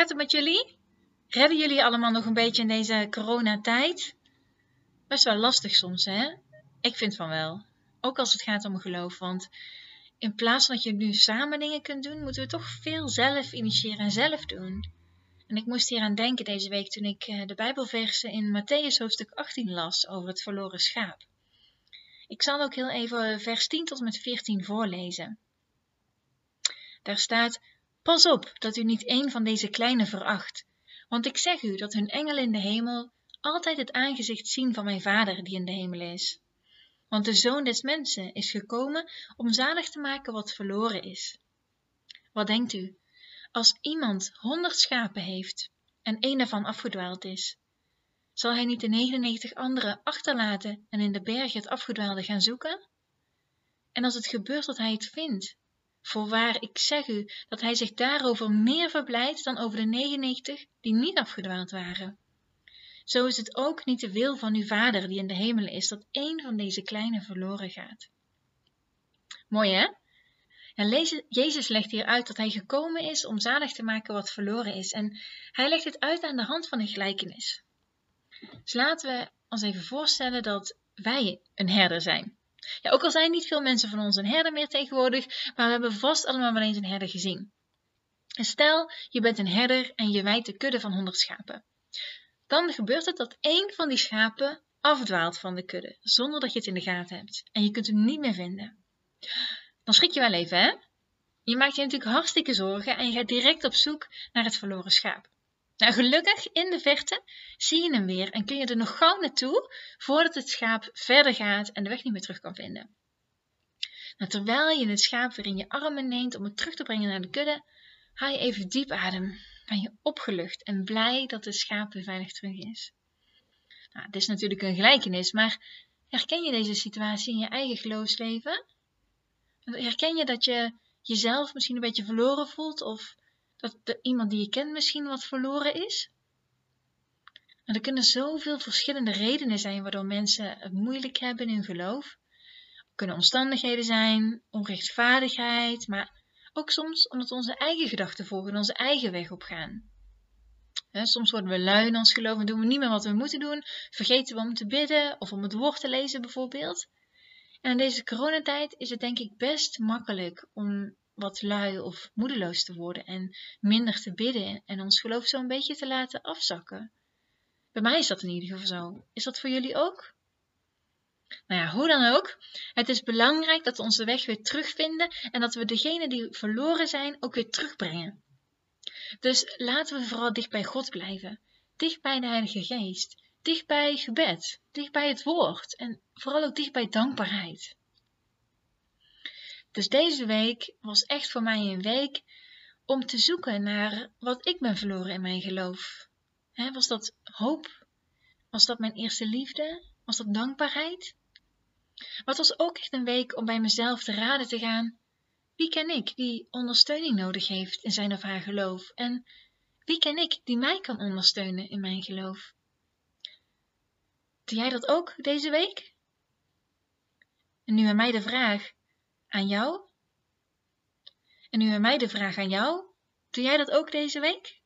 gaat het met jullie? Redden jullie allemaal nog een beetje in deze coronatijd? Best wel lastig soms, hè? Ik vind van wel. Ook als het gaat om geloof, want in plaats van dat je nu samen dingen kunt doen, moeten we toch veel zelf initiëren en zelf doen. En ik moest hier aan denken deze week toen ik eh, de Bijbelversen in Matthäus hoofdstuk 18 las over het verloren schaap. Ik zal ook heel even vers 10 tot met 14 voorlezen. Daar staat: Pas op dat u niet een van deze kleine veracht, want ik zeg u dat hun engelen in de hemel altijd het aangezicht zien van mijn Vader die in de hemel is. Want de Zoon des Mensen is gekomen om zalig te maken wat verloren is. Wat denkt u? Als iemand honderd schapen heeft en één daarvan afgedwaald is, zal hij niet de 99 andere achterlaten en in de bergen het afgedwaalde gaan zoeken? En als het gebeurt dat hij het vindt, voorwaar ik zeg u dat hij zich daarover meer verblijdt dan over de 99 die niet afgedwaald waren. Zo is het ook niet de wil van uw Vader die in de hemelen is, dat één van deze kleine verloren gaat. Mooi hè? Ja, Jezus legt hier uit dat hij gekomen is om zalig te maken wat verloren is. En hij legt het uit aan de hand van een gelijkenis. Dus laten we ons even voorstellen dat wij een herder zijn. Ja, ook al zijn niet veel mensen van ons een herder meer tegenwoordig, maar we hebben vast allemaal wel eens een herder gezien. En stel, je bent een herder en je wijdt de kudde van 100 schapen. Dan gebeurt het dat één van die schapen afdwaalt van de kudde, zonder dat je het in de gaten hebt. En je kunt hem niet meer vinden. Dan schrik je wel even, hè? Je maakt je natuurlijk hartstikke zorgen en je gaat direct op zoek naar het verloren schaap. Nou, gelukkig in de verte zie je hem weer en kun je er nog gauw naartoe voordat het schaap verder gaat en de weg niet meer terug kan vinden. Nou, terwijl je het schaap weer in je armen neemt om het terug te brengen naar de kudde, haal je even diep adem. Ben je opgelucht en blij dat het schaap weer veilig terug is. Nou, dit is natuurlijk een gelijkenis, maar herken je deze situatie in je eigen geloofsleven? Herken je dat je jezelf misschien een beetje verloren voelt of dat iemand die je kent misschien wat verloren is? En er kunnen zoveel verschillende redenen zijn waardoor mensen het moeilijk hebben in hun geloof. Het kunnen omstandigheden zijn, onrechtvaardigheid, maar ook soms omdat onze eigen gedachten volgen en onze eigen weg opgaan. soms worden we lui in ons geloof en doen we niet meer wat we moeten doen. Vergeten we om te bidden of om het woord te lezen bijvoorbeeld. En in deze coronatijd is het denk ik best makkelijk om wat lui of moedeloos te worden en minder te bidden en ons geloof zo een beetje te laten afzakken. Bij mij is dat in ieder geval zo. Is dat voor jullie ook? Nou ja, hoe dan ook, het is belangrijk dat we onze weg weer terugvinden en dat we degene die verloren zijn ook weer terugbrengen. Dus laten we vooral dicht bij God blijven, dicht bij de Heilige Geest, dicht bij gebed, dicht bij het woord en vooral ook dicht bij dankbaarheid. Dus deze week was echt voor mij een week om te zoeken naar wat ik ben verloren in mijn geloof. was dat hoop? Was dat mijn eerste liefde? Was dat dankbaarheid? Maar het was ook echt een week om bij mezelf te raden te gaan. Wie ken ik die ondersteuning nodig heeft in zijn of haar geloof? En wie ken ik die mij kan ondersteunen in mijn geloof? Doe jij dat ook deze week? En nu aan mij de vraag aan jou. En nu aan mij de vraag aan jou. Doe jij dat ook deze week?